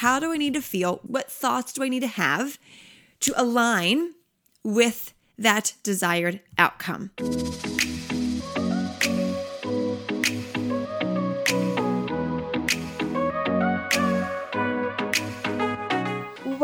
How do I need to feel? What thoughts do I need to have to align with that desired outcome?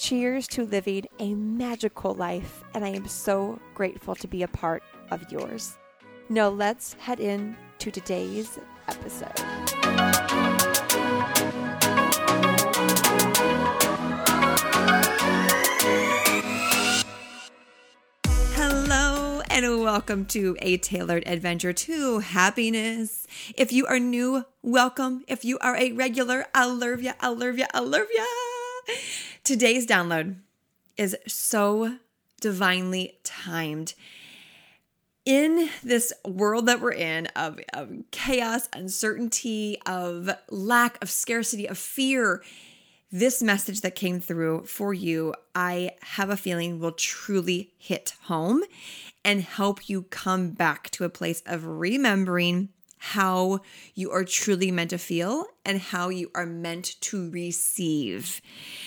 Cheers to living a magical life, and I am so grateful to be a part of yours. Now, let's head in to today's episode. Hello, and welcome to a tailored adventure to happiness. If you are new, welcome. If you are a regular, I love ya, I love ya, I love ya. Today's download is so divinely timed. In this world that we're in of, of chaos, uncertainty, of lack of scarcity, of fear, this message that came through for you, I have a feeling will truly hit home and help you come back to a place of remembering how you are truly meant to feel and how you are meant to receive.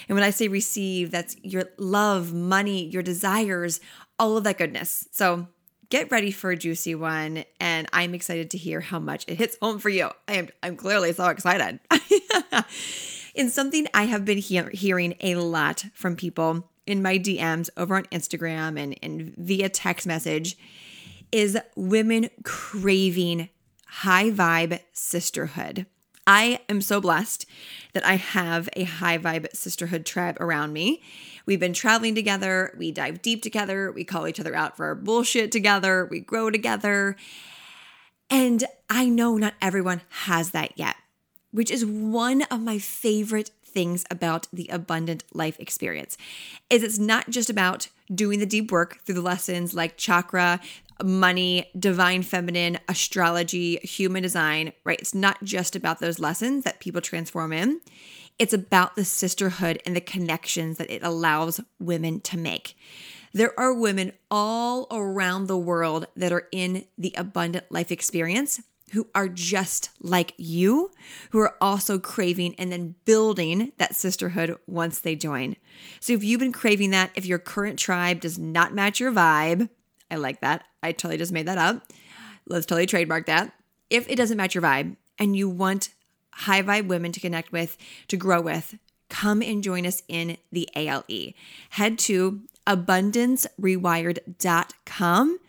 And when I say receive, that's your love, money, your desires, all of that goodness. So get ready for a juicy one and I'm excited to hear how much it hits home for you. I am I'm clearly so excited. in something I have been he- hearing a lot from people in my DMs over on Instagram and, and via text message is women craving high vibe sisterhood. I am so blessed that I have a high vibe sisterhood tribe around me. We've been traveling together, we dive deep together, we call each other out for our bullshit together, we grow together. And I know not everyone has that yet which is one of my favorite things about the abundant life experience is it's not just about doing the deep work through the lessons like chakra money divine feminine astrology human design right? It's not just about those lessons that people transform in. It's about the sisterhood and the connections that it allows women to make. There are women all around the world that are in the abundant life experience who are just like you, who are also craving and then building that sisterhood once they join. So if you've been craving that, if your current tribe does not match your vibe, I like that. I totally just made that up. Let's totally trademark that. If it doesn't match your vibe and you want high vibe women to connect with, to grow with, come and join us in the ALE. Head to abundancerewired.com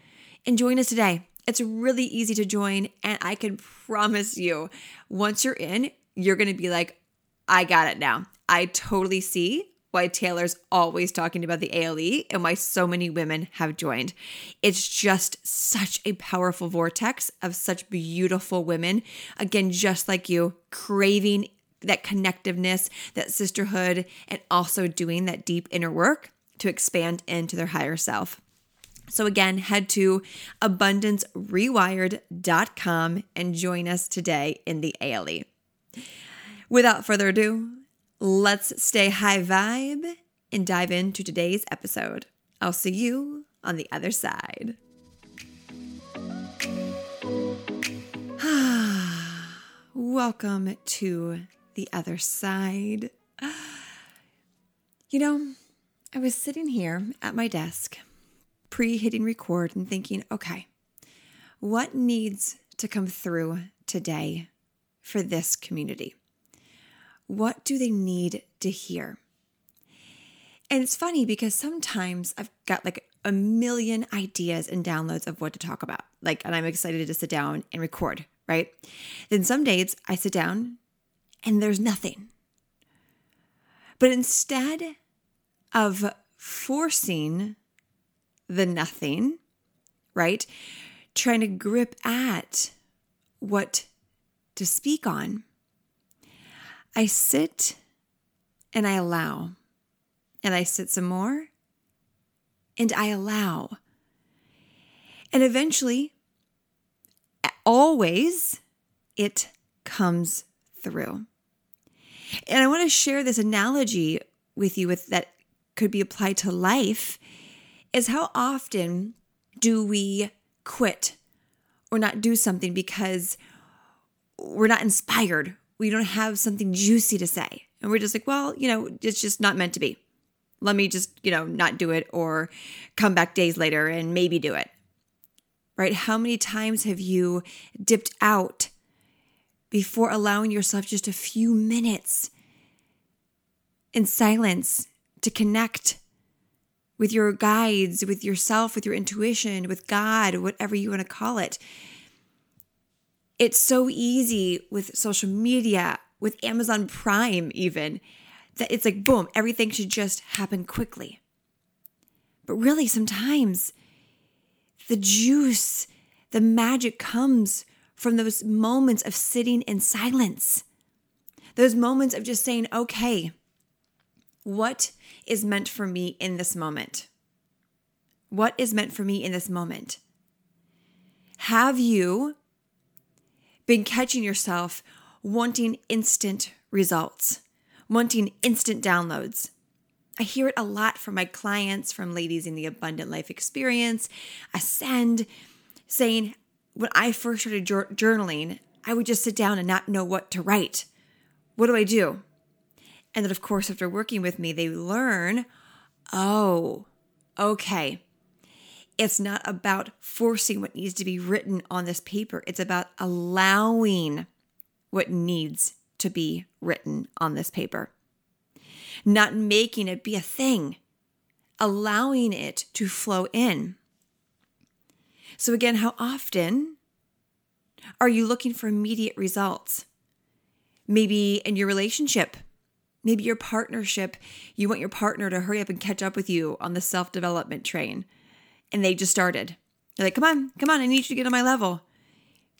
and join us today. It's really easy to join, and I can promise you, once you're in, you're gonna be like, I got it now. I totally see why Taylor's always talking about the ALE and why so many women have joined. It's just such a powerful vortex of such beautiful women, again, just like you, craving that connectiveness, that sisterhood, and also doing that deep inner work to expand into their higher self. So, again, head to abundancerewired.com and join us today in the ALE. Without further ado, let's stay high vibe and dive into today's episode. I'll see you on the other side. Welcome to the other side. You know, I was sitting here at my desk pre hitting record and thinking, okay, what needs to come through today for this community? What do they need to hear? And it's funny because sometimes I've got like a million ideas and downloads of what to talk about. Like, and I'm excited to sit down and record, right? Then some days I sit down and there's nothing. But instead of forcing the nothing, right? Trying to grip at what to speak on, I sit and I allow. And I sit some more and I allow. And eventually, always, it comes through. And I want to share this analogy with you with that could be applied to life is how often do we quit or not do something because we're not inspired. We don't have something juicy to say. And we're just like, well, you know, it's just not meant to be. Let me just, you know, not do it or come back days later and maybe do it. Right? How many times have you dipped out before allowing yourself just a few minutes in silence to connect with your guides, with yourself, with your intuition, with God, whatever you want to call it? It's so easy with social media, with Amazon Prime, even that it's like, boom, everything should just happen quickly. But really, sometimes the juice, the magic comes from those moments of sitting in silence, those moments of just saying, okay, what is meant for me in this moment? What is meant for me in this moment? Have you been catching yourself wanting instant results? wanting instant downloads. I hear it a lot from my clients, from ladies in the abundant life experience, Ascend, saying, when I first started journaling, I would just sit down and not know what to write. What do I do? And then, of course, after working with me, they learn oh, okay. It's not about forcing what needs to be written on this paper, it's about allowing what needs to be written on this paper. Not making it be a thing, allowing it to flow in. So, again, how often are you looking for immediate results? Maybe in your relationship, maybe your partnership, you want your partner to hurry up and catch up with you on the self development train, and they just started. They're like, come on, come on, I need you to get on my level.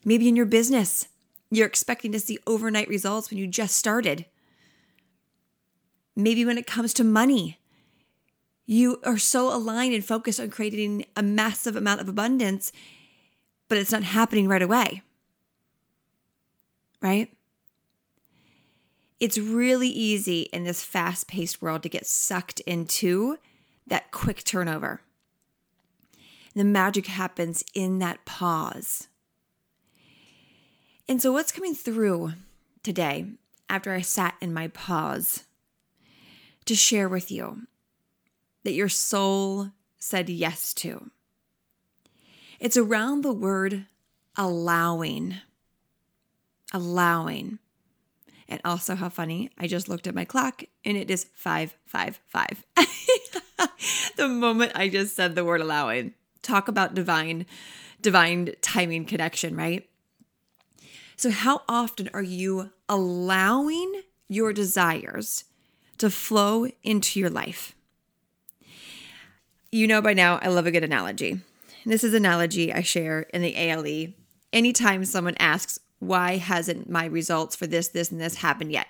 Maybe in your business, you're expecting to see overnight results when you just started. Maybe when it comes to money, you are so aligned and focused on creating a massive amount of abundance, but it's not happening right away. Right? It's really easy in this fast paced world to get sucked into that quick turnover. The magic happens in that pause. And so, what's coming through today after I sat in my pause to share with you that your soul said yes to? It's around the word allowing. Allowing. And also, how funny, I just looked at my clock and it is 555. the moment I just said the word allowing. Talk about divine, divine timing connection, right? So, how often are you allowing your desires to flow into your life? You know by now, I love a good analogy. This is analogy I share in the ALE. Anytime someone asks, why hasn't my results for this, this, and this happened yet?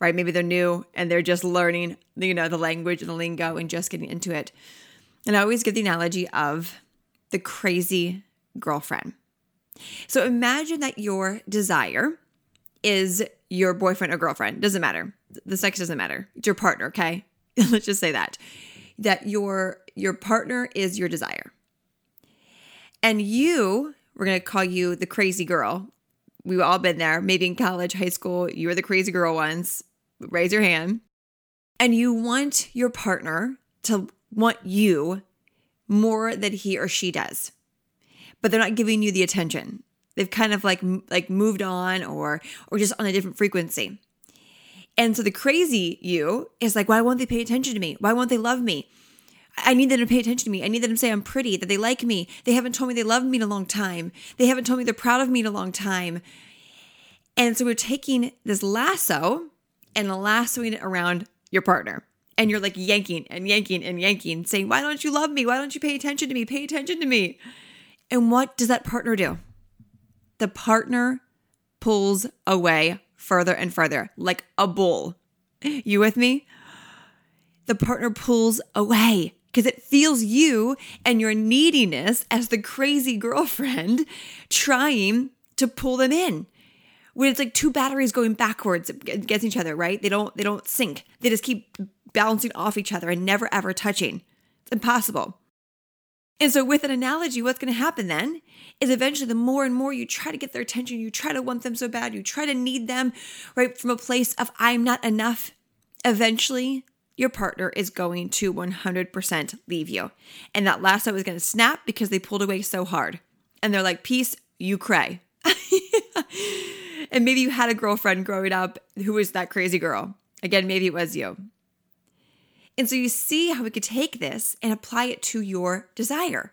Right? Maybe they're new and they're just learning, you know, the language and the lingo and just getting into it. And I always give the analogy of the crazy girlfriend. So imagine that your desire is your boyfriend or girlfriend, doesn't matter. The sex doesn't matter. It's your partner, okay? Let's just say that. That your your partner is your desire. And you, we're going to call you the crazy girl. We've all been there. Maybe in college, high school, you were the crazy girl once. Raise your hand. And you want your partner to want you more than he or she does but they're not giving you the attention. They've kind of like like moved on or or just on a different frequency. And so the crazy you is like, why won't they pay attention to me? Why won't they love me? I need them to pay attention to me. I need them to say I'm pretty, that they like me. They haven't told me they love me in a long time. They haven't told me they're proud of me in a long time. And so we're taking this lasso and lassoing it around your partner. And you're like yanking and yanking and yanking, saying, Why don't you love me? Why don't you pay attention to me? Pay attention to me. And what does that partner do? The partner pulls away further and further, like a bull. You with me? The partner pulls away because it feels you and your neediness as the crazy girlfriend trying to pull them in when it's like two batteries going backwards against each other, right? They don't they don't sync. They just keep bouncing off each other and never ever touching. It's impossible. And so with an analogy, what's going to happen then is eventually the more and more you try to get their attention, you try to want them so bad, you try to need them, right, from a place of I'm not enough, eventually your partner is going to 100% leave you. And that lasso is going to snap because they pulled away so hard. And they're like, peace, you cray. and maybe you had a girlfriend growing up who was that crazy girl. Again, maybe it was you. And so you see how we could take this and apply it to your desire,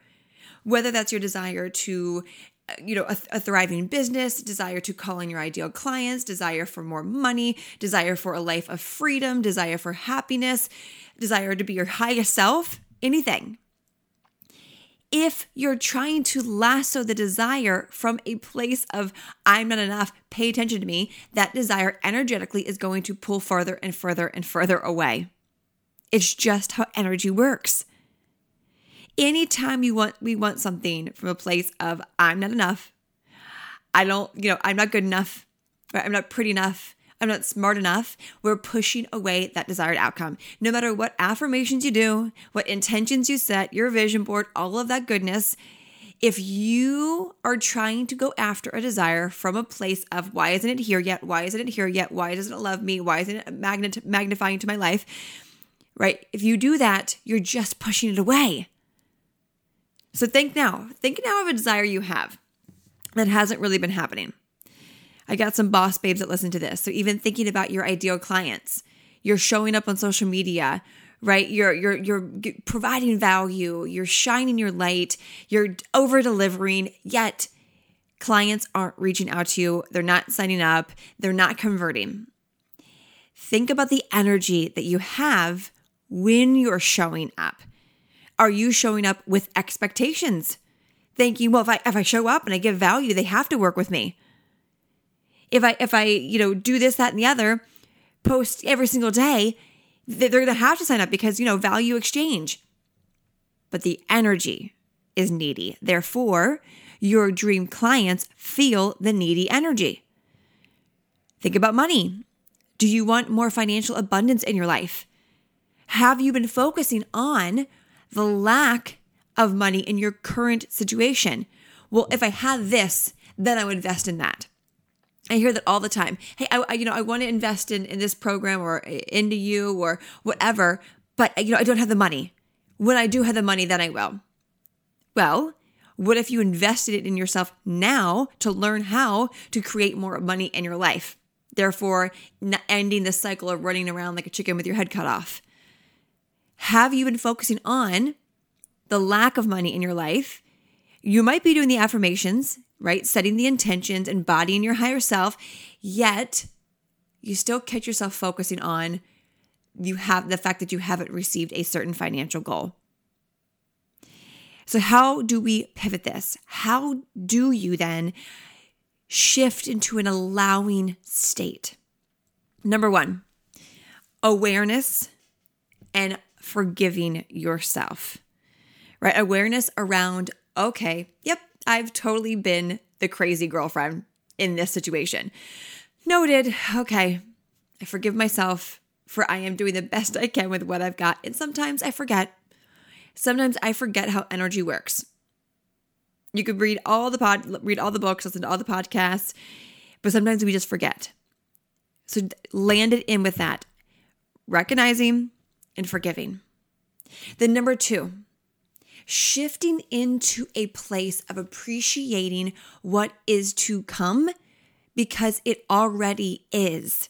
whether that's your desire to uh, you know, a, a, thriving business, desire to call in your ideal clients, desire for more money, desire for a life of freedom, desire for happiness, desire to be your highest self, anything. If you're trying to lasso the desire from a place of, I'm not enough, pay attention to me, that desire energetically is going to pull further and further and further away. It's just how energy works. Anytime you want we want something from a place of I'm not enough. I don't, you know, I'm not good enough. I'm not pretty enough. I'm not smart enough. We're pushing away that desired outcome. No matter what affirmations you do, what intentions you set, your vision board, all of that goodness, if you are trying to go after a desire from a place of why isn't it here yet? Why isn't it here yet? Why doesn't it love me? Why isn't it magnifying to my life? Right? If you do that, you're just pushing it away. So think now, think now of a desire you have that hasn't really been happening. I got some boss babes that listen to this. So even thinking about your ideal clients, you're showing up on social media, right? You're you're you're providing value, you're shining your light, you're over delivering, yet clients aren't reaching out to you, they're not signing up, they're not converting. Think about the energy that you have when you're showing up. Are you showing up with expectations? Thinking, well, if I if I show up and I give value, they have to work with me. If I if I, you know, do this, that, and the other, post every single day, they're gonna have to sign up because, you know, value exchange. But the energy is needy. Therefore, your dream clients feel the needy energy. Think about money. Do you want more financial abundance in your life? Have you been focusing on the lack of money in your current situation? Well, if I had this, then I would invest in that. I hear that all the time. Hey, I, I, you know, I want to invest in in this program or into you or whatever, but you know, I don't have the money. When I do have the money, then I will. Well, what if you invested it in yourself now to learn how to create more money in your life? Therefore, ending the cycle of running around like a chicken with your head cut off. Have you been focusing on the lack of money in your life? You might be doing the affirmations, right? Setting the intentions, embodying your higher self, yet you still catch yourself focusing on you have the fact that you haven't received a certain financial goal. So, how do we pivot this? How do you then shift into an allowing state? Number one, awareness and forgiving yourself, right? Awareness around, okay, yep, I've totally been the crazy girlfriend in this situation. Noted. Okay, I forgive myself for I am doing the best I can with what I've got. And sometimes I forget. Sometimes I forget how energy works. You could read all the pod, read all the books, listen to all the podcasts, but sometimes we just forget. So land it in with that, recognizing and forgiving. Then, number two, shifting into a place of appreciating what is to come because it already is.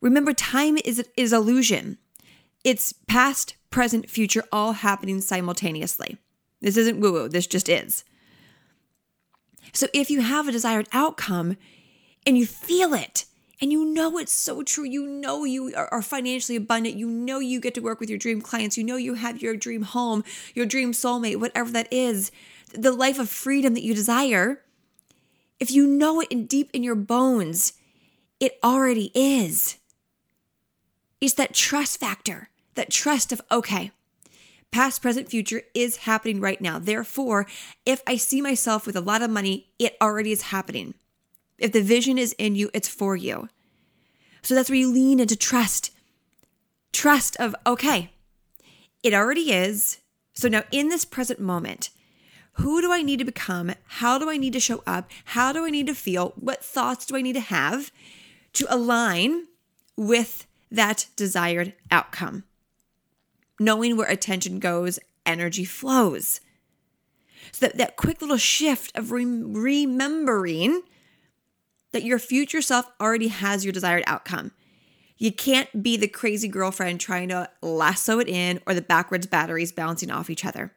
Remember, time is, is illusion. It's past, present, future, all happening simultaneously. This isn't woo woo, this just is. So if you have a desired outcome and you feel it, and you know it's so true. You know you are financially abundant. You know you get to work with your dream clients. You know you have your dream home, your dream soulmate, whatever that is, the life of freedom that you desire. If you know it in deep in your bones, it already is. It's that trust factor, that trust of, okay, past, present, future is happening right now. Therefore, if I see myself with a lot of money, it already is happening. If the vision is in you, it's for you. So that's where you lean into trust. Trust of, okay, it already is. So now in this present moment, who do I need to become? How do I need to show up? How do I need to feel? What thoughts do I need to have to align with that desired outcome? Knowing where attention goes, energy flows. So that, that quick little shift of remembering that your future self already has your desired outcome. You can't be the crazy girlfriend trying to lasso it in or the backwards batteries bouncing off each other.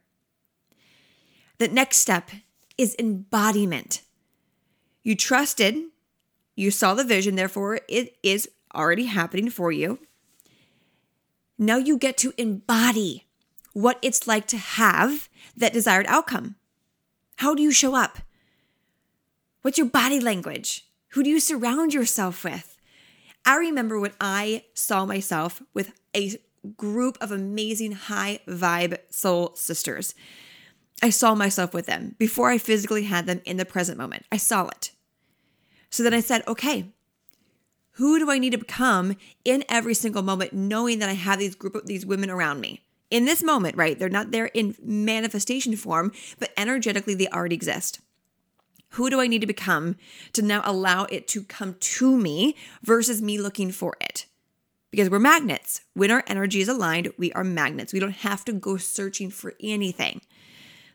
The next step is embodiment. You trusted, you saw the vision, therefore, it is already happening for you. Now you get to embody what it's like to have that desired outcome. How do you show up? What's your body language? Who do you surround yourself with? I remember when I saw myself with a group of amazing high vibe soul sisters. I saw myself with them before I physically had them in the present moment. I saw it. So then I said, okay, who do I need to become in every single moment, knowing that I have these group of these women around me? In this moment, right? They're not there in manifestation form, but energetically they already exist. Who do I need to become to now allow it to come to me versus me looking for it? Because we're magnets. When our energy is aligned, we are magnets. We don't have to go searching for anything.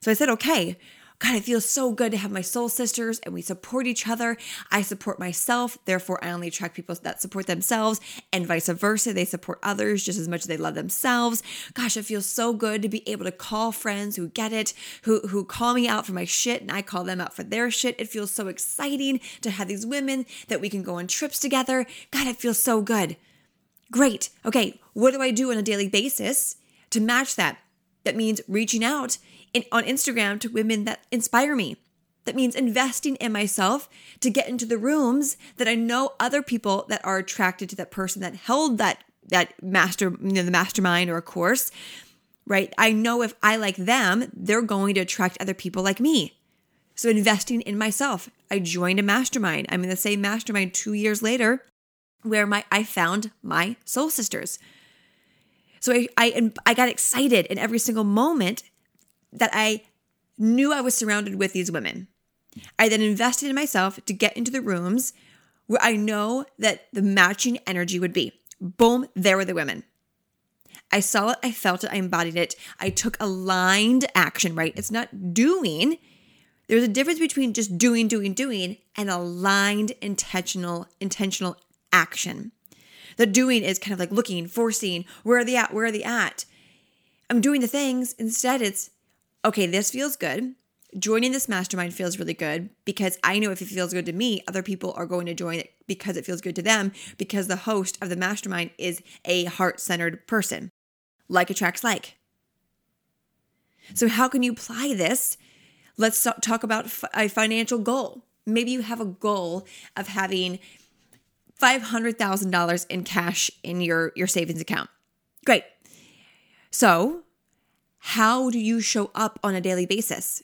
So I said, okay, God, it feels so good to have my soul sisters and we support each other. I support myself. Therefore, I only attract people that support themselves and vice versa. They support others just as much as they love themselves. Gosh, it feels so good to be able to call friends who get it, who, who call me out for my shit and I call them out for their shit. It feels so exciting to have these women that we can go on trips together. God, it feels so good. Great. Okay, what do I do on a daily basis to match that? That means reaching out in, on Instagram to women that inspire me. That means investing in myself to get into the rooms that I know other people that are attracted to that person that held that that master, you know, the mastermind or a course, right? I know if I like them, they're going to attract other people like me. So investing in myself. I joined a mastermind. I'm in the same mastermind 2 years later where my I found my soul sisters. So I I, I got excited in every single moment that I knew I was surrounded with these women. I then invested in myself to get into the rooms where I know that the matching energy would be. Boom, there were the women. I saw it, I felt it, I embodied it. I took aligned action, right? It's not doing. There's a difference between just doing, doing, doing and aligned intentional intentional action. The doing is kind of like looking, forcing, where are they at? Where are they at? I'm doing the things. Instead, it's okay, this feels good. Joining this mastermind feels really good because I know if it feels good to me, other people are going to join it because it feels good to them because the host of the mastermind is a heart centered person. Like attracts like. So, how can you apply this? Let's talk about a financial goal. Maybe you have a goal of having $500,000 in cash in your, your savings account. Great. So, how do you show up on a daily basis?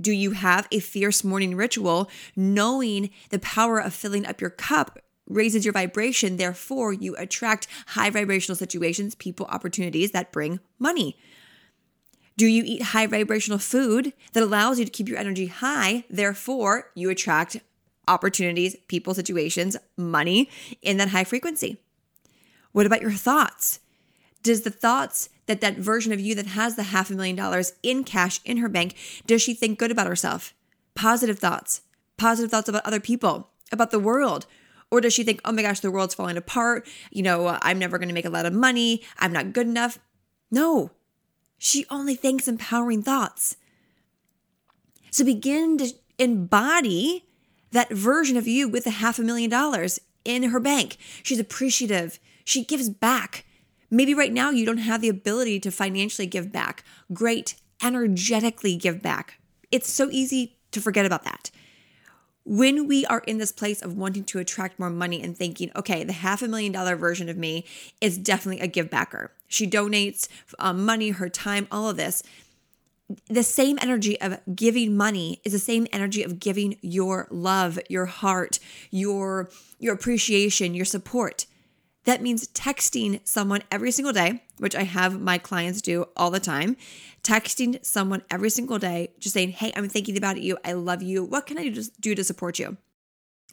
Do you have a fierce morning ritual knowing the power of filling up your cup raises your vibration? Therefore, you attract high vibrational situations, people, opportunities that bring money. Do you eat high vibrational food that allows you to keep your energy high? Therefore, you attract opportunities, people, situations, money in that high frequency. What about your thoughts? Does the thoughts that that version of you that has the half a million dollars in cash in her bank, does she think good about herself? Positive thoughts, positive thoughts about other people, about the world. Or does she think, oh my gosh, the world's falling apart? You know, I'm never going to make a lot of money. I'm not good enough. No, she only thinks empowering thoughts. So begin to embody that version of you with a half a million dollars in her bank. She's appreciative. She gives back. Maybe right now you don't have the ability to financially give back. Great, energetically give back. It's so easy to forget about that. When we are in this place of wanting to attract more money and thinking, okay, the half a million dollar version of me is definitely a give backer. She donates um, money, her time, all of this the same energy of giving money is the same energy of giving your love, your heart, your your appreciation, your support. That means texting someone every single day, which I have my clients do all the time. Texting someone every single day, just saying, Hey, I'm thinking about you. I love you. What can I do to support you?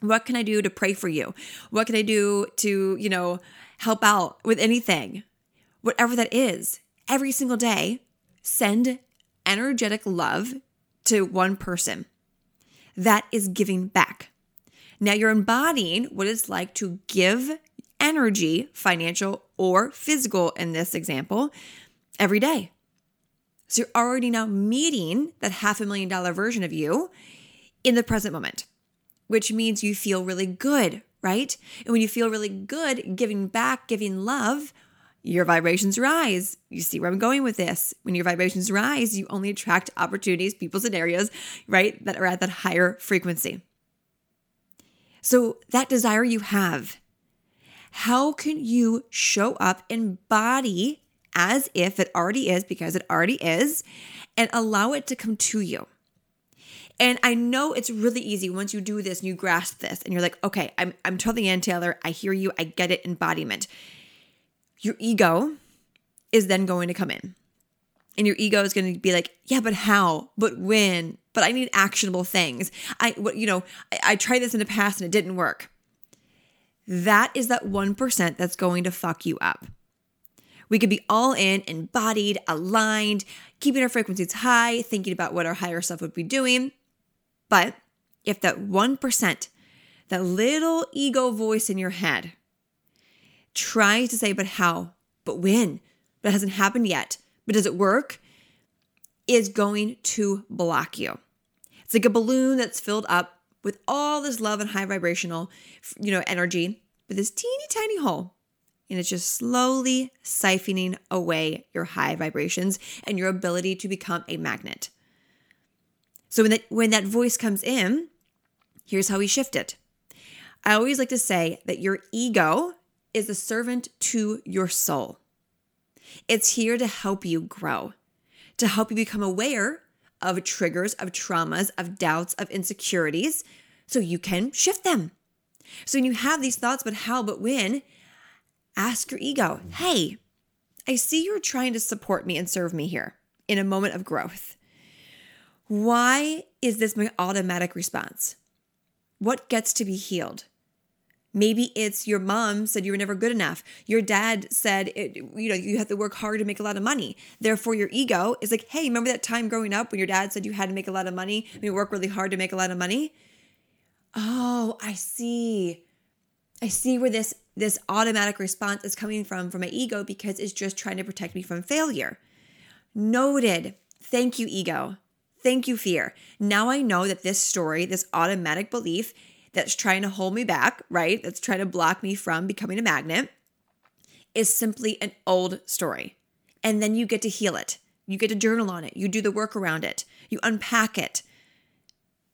What can I do to pray for you? What can I do to, you know, help out with anything? Whatever that is, every single day, send energetic love to one person. That is giving back. Now you're embodying what it's like to give energy, financial or physical in this example, every day. So you're already now meeting that half a million dollar version of you in the present moment, which means you feel really good, right? And when you feel really good, giving back, giving love, your vibrations rise. You see where I'm going with this. When your vibrations rise, you only attract opportunities, people, scenarios, right, that are at that higher frequency. So, that desire you have, how can you show up and body as if it already is, because it already is, and allow it to come to you? And I know it's really easy once you do this and you grasp this and you're like, okay, I'm, I'm totally in, Taylor. I hear you. I get it. Embodiment your ego is then going to come in. And your ego is going to be like, yeah, but how? But when? But I need actionable things. I, you know, I, I tried this in the past and it didn't work. That is that 1% that's going to fuck you up. We could be all in, embodied, aligned, keeping our frequencies high, thinking about what our higher self would be doing. But if that 1%, that little ego voice in your head, trying to say, but how? But when? But it hasn't happened yet. But does it work? Is going to block you. It's like a balloon that's filled up with all this love and high vibrational, you know, energy, but this teeny tiny hole. And it's just slowly siphoning away your high vibrations and your ability to become a magnet. So when that when that voice comes in, here's how we shift it. I always like to say that your ego is a servant to your soul. It's here to help you grow, to help you become aware of triggers, of traumas, of doubts, of insecurities, so you can shift them. So when you have these thoughts, but how, but when, ask your ego, hey, I see you're trying to support me and serve me here in a moment of growth. Why is this my automatic response? What gets to be healed? Maybe it's your mom said you were never good enough. Your dad said it, you know you have to work hard to make a lot of money. Therefore, your ego is like, hey, remember that time growing up when your dad said you had to make a lot of money? I mean, work really hard to make a lot of money. Oh, I see. I see where this this automatic response is coming from from my ego because it's just trying to protect me from failure. Noted. Thank you, ego. Thank you, fear. Now I know that this story, this automatic belief, that's trying to hold me back, right? That's trying to block me from becoming a magnet is simply an old story. And then you get to heal it. You get to journal on it. You do the work around it. You unpack it.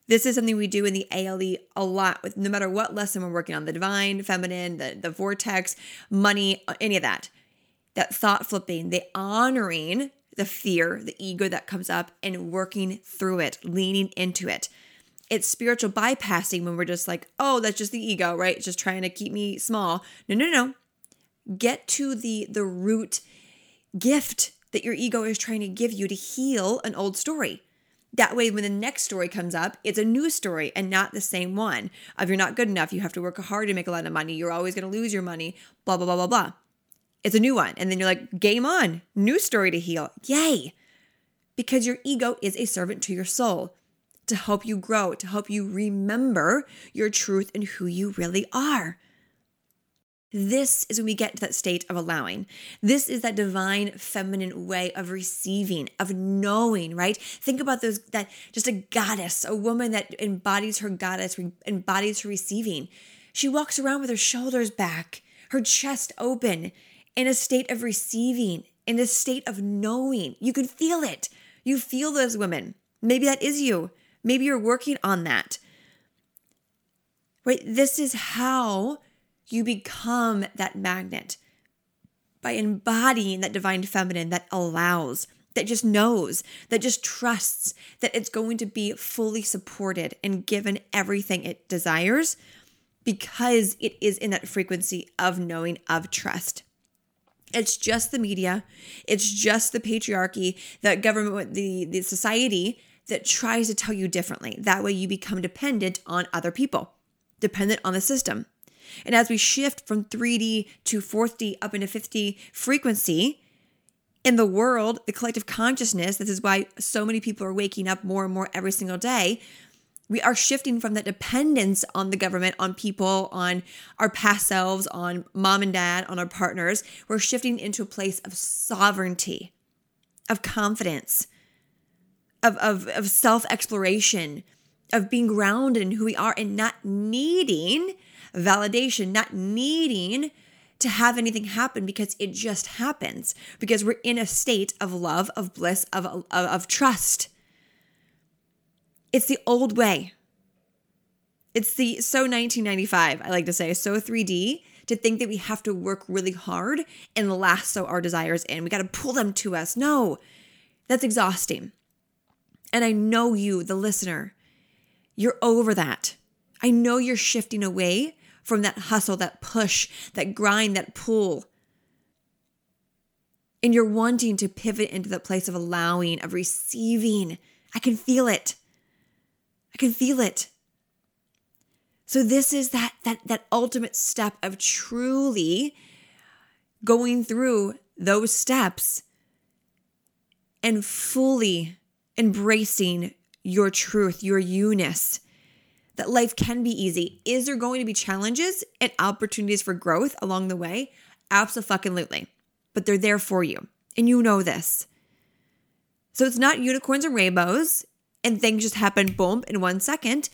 This is something we do in the ALE a lot with no matter what lesson we're working on the divine, feminine, the, the vortex, money, any of that. That thought flipping, the honoring the fear, the ego that comes up, and working through it, leaning into it it's spiritual bypassing when we're just like, oh, that's just the ego, right? Just trying to keep me small. No, no, no. Get to the the root gift that your ego is trying to give you to heal an old story. That way, when the next story comes up, it's a new story and not the same one of you're not good enough, you have to work hard to make a lot of money, you're always going to lose your money, blah, blah, blah, blah, blah. It's a new one. And then you're like, game on, new story to heal. Yay. Because your ego is a servant to your soul to help you grow, to help you remember your truth and who you really are. This is when we get to that state of allowing. This is that divine feminine way of receiving, of knowing, right? Think about those that just a goddess, a woman that embodies her goddess, embodies her receiving. She walks around with her shoulders back, her chest open, in a state of receiving, in a state of knowing. You can feel it. You feel those women. Maybe that is you. Maybe you're working on that. Right? This is how you become that magnet by embodying that divine feminine that allows, that just knows, that just trusts that it's going to be fully supported and given everything it desires because it is in that frequency of knowing, of trust. It's just the media, it's just the patriarchy, the government, the, the society that tries to tell you differently. That way you become dependent on other people, dependent on the system. And as we shift from 3D to 4D up into 5D frequency, in the world, the collective consciousness, this is why so many people are waking up more and more every single day. We are shifting from that dependence on the government, on people, on our past selves, on mom and dad, on our partners. We're shifting into a place of sovereignty, of confidence, of, of, of self exploration, of being grounded in who we are and not needing validation, not needing to have anything happen because it just happens, because we're in a state of love, of bliss, of, of, of trust. It's the old way. It's the so 1995, I like to say, so 3D to think that we have to work really hard and lasso our desires in. We got to pull them to us. No, that's exhausting. And I know you, the listener, you're over that. I know you're shifting away from that hustle, that push, that grind, that pull. And you're wanting to pivot into the place of allowing, of receiving. I can feel it. I can feel it. So this is that that that ultimate step of truly going through those steps and fully embracing your truth, your you-ness, that life can be easy. Is there going to be challenges and opportunities for growth along the way? Absolutely. But they're there for you. And you know this. So it's not unicorns and rainbows and things just happen boom in one second,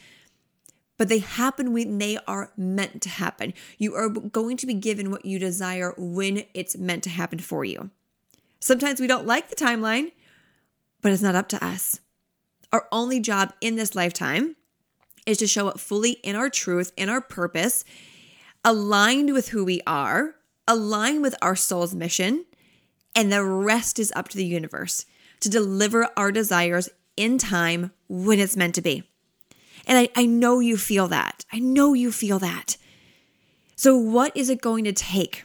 but they happen when they are meant to happen. You are going to be given what you desire when it's meant to happen for you. Sometimes we don't like the timeline, but it's not up to us. Our only job in this lifetime is to show up fully in our truth, in our purpose, aligned with who we are, aligned with our soul's mission, and the rest is up to the universe to deliver our desires in time when it's meant to be. And I, I know you feel that. I know you feel that. So, what is it going to take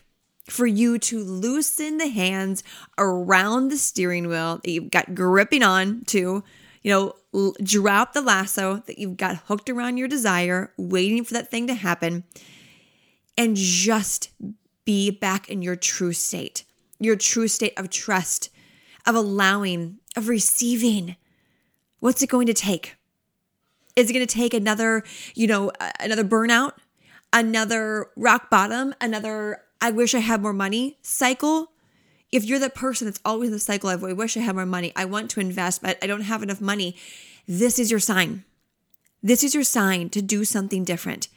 for you to loosen the hands around the steering wheel that you've got gripping on to, you know, drop the lasso that you've got hooked around your desire, waiting for that thing to happen, and just be back in your true state, your true state of trust, of allowing, of receiving. What's it going to take? Is it going to take another, you know, another burnout, another rock bottom, another I wish I had more money cycle? if you're the person that's always in the cycle of, I wish I had more money, I want to invest, but I don't have enough money, this is your sign. This is your sign to do something different.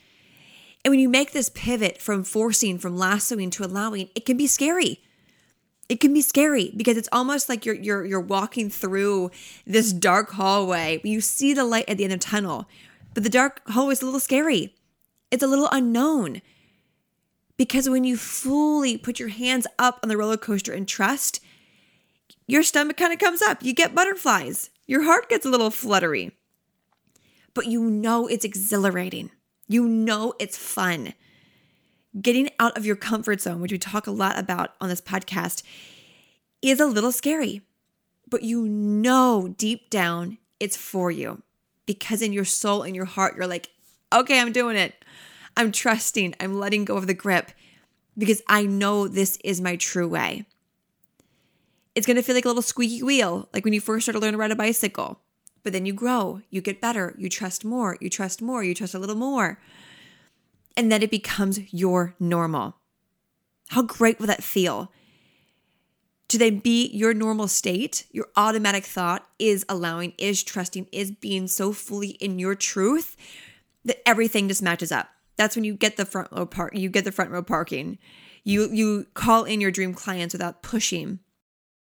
And when you make this pivot from forcing, from lassoing to allowing, it can be scary. It can be scary because it's almost like you're you're you're walking through this dark hallway. You see the light at the end of the tunnel, but the dark hallway is a little scary. It's a little unknown. Because when you fully put your hands up on the roller coaster and trust, your stomach kind of comes up. You get butterflies. Your heart gets a little fluttery. But you know it's exhilarating. You know it's fun. Getting out of your comfort zone, which we talk a lot about on this podcast, is a little scary. But you know deep down it's for you because in your soul and your heart, you're like, okay, I'm doing it. I'm trusting, I'm letting go of the grip because I know this is my true way. It's going to feel like a little squeaky wheel, like when you first start to learn to ride a bicycle. But then you grow, you get better, you trust more, you trust more, you trust a little more. And then it becomes your normal. How great will that feel? To then be your normal state, your automatic thought is allowing, is trusting, is being so fully in your truth that everything just matches up. That's when you get the front row park, you get the front row parking. You you call in your dream clients without pushing.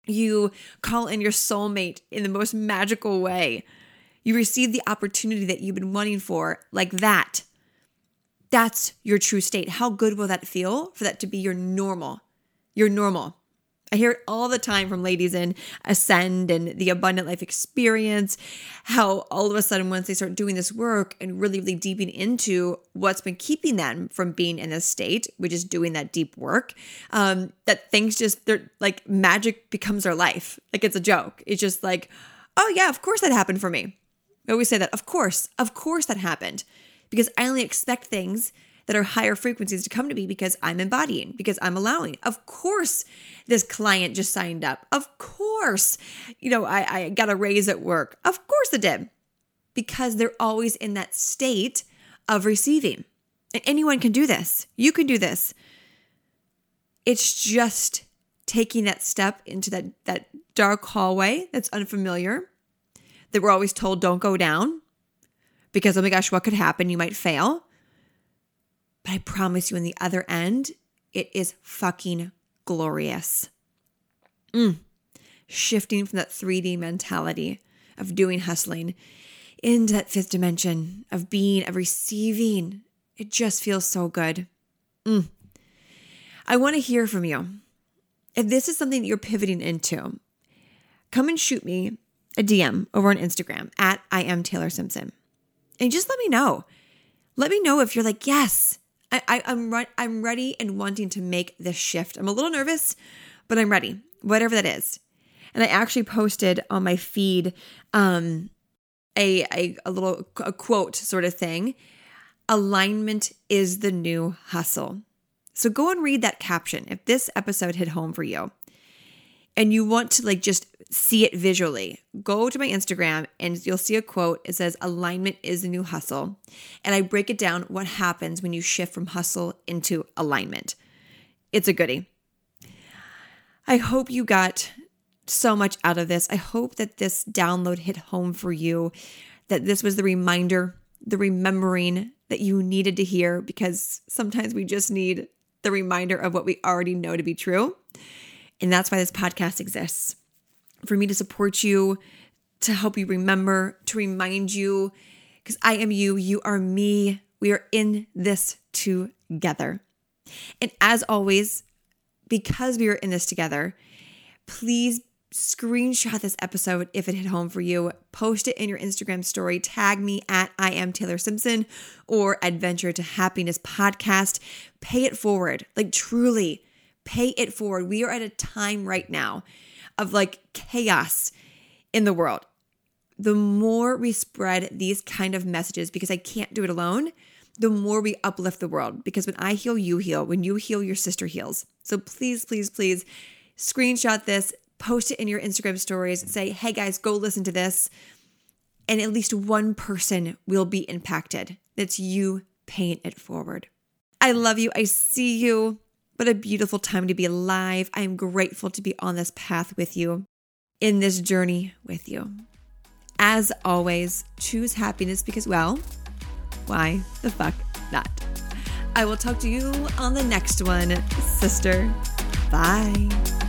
You call in your soulmate in the most magical way. You receive the opportunity that you've been wanting for like that. That's your true state. How good will that feel for that to be your normal? Your normal. I hear it all the time from ladies in Ascend and the Abundant Life Experience, how all of a sudden, once they start doing this work and really, really deeping into what's been keeping them from being in this state, which is doing that deep work, um, that things just, they're like magic becomes their life. Like it's a joke. It's just like, oh, yeah, of course that happened for me. I always say that, of course, of course that happened because I only expect things that are higher frequencies to come to me because I'm embodying, because I'm allowing. Of course, this client just signed up. Of course, you know, I, I got a raise at work. Of course it did. Because they're always in that state of receiving. And anyone can do this. You can do this. It's just taking that step into that, that dark hallway that's unfamiliar, that we're always told don't go down because, oh my gosh, what could happen? You might fail. But I promise you, in the other end, it is fucking glorious. Mm. Shifting from that 3D mentality of doing hustling into that fifth dimension of being, of receiving. It just feels so good. Mm. I want to hear from you. If this is something that you're pivoting into, come and shoot me a DM over on Instagram at I am Taylor Simpson. And just let me know. Let me know if you're like, yes, I, am re- I'm ready and wanting to make this shift. I'm a little nervous, but I'm ready, whatever that is. And I actually posted on my feed um, a, a, a little a quote sort of thing. Alignment is the new hustle. So go and read that caption if this episode hit home for you and you want to like just see it visually, go to my Instagram and you'll see a quote. It says, Alignment is the new hustle. And I break it down what happens when you shift from hustle into alignment. It's a goodie. I hope you got so much out of this. I hope that this download hit home for you, that this was the reminder, the remembering that you needed to hear, because sometimes we just need the reminder of what we already know to be true. And that's why this podcast exists for me to support you, to help you remember, to remind you, because I am you, you are me. We are in this together. And as always, because we are in this together, please screenshot this episode if it hit home for you. Post it in your Instagram story. Tag me at I am Taylor Simpson or Adventure to Happiness podcast. Pay it forward. Like truly, pay it forward. We are at a time right now of like chaos in the world. The more we spread these kind of messages, because I can't do it alone, the more we uplift the world. Because when I heal, you heal. When you heal, your sister heals. So please, please, please screenshot this, post it in your Instagram stories, say, hey guys, go listen to this. And at least one person will be impacted. That's you paying it forward. I love you. I see you. What a beautiful time to be alive. I am grateful to be on this path with you, in this journey with you. As always, choose happiness because, well, why the fuck not? I will talk to you on the next one, sister. Bye.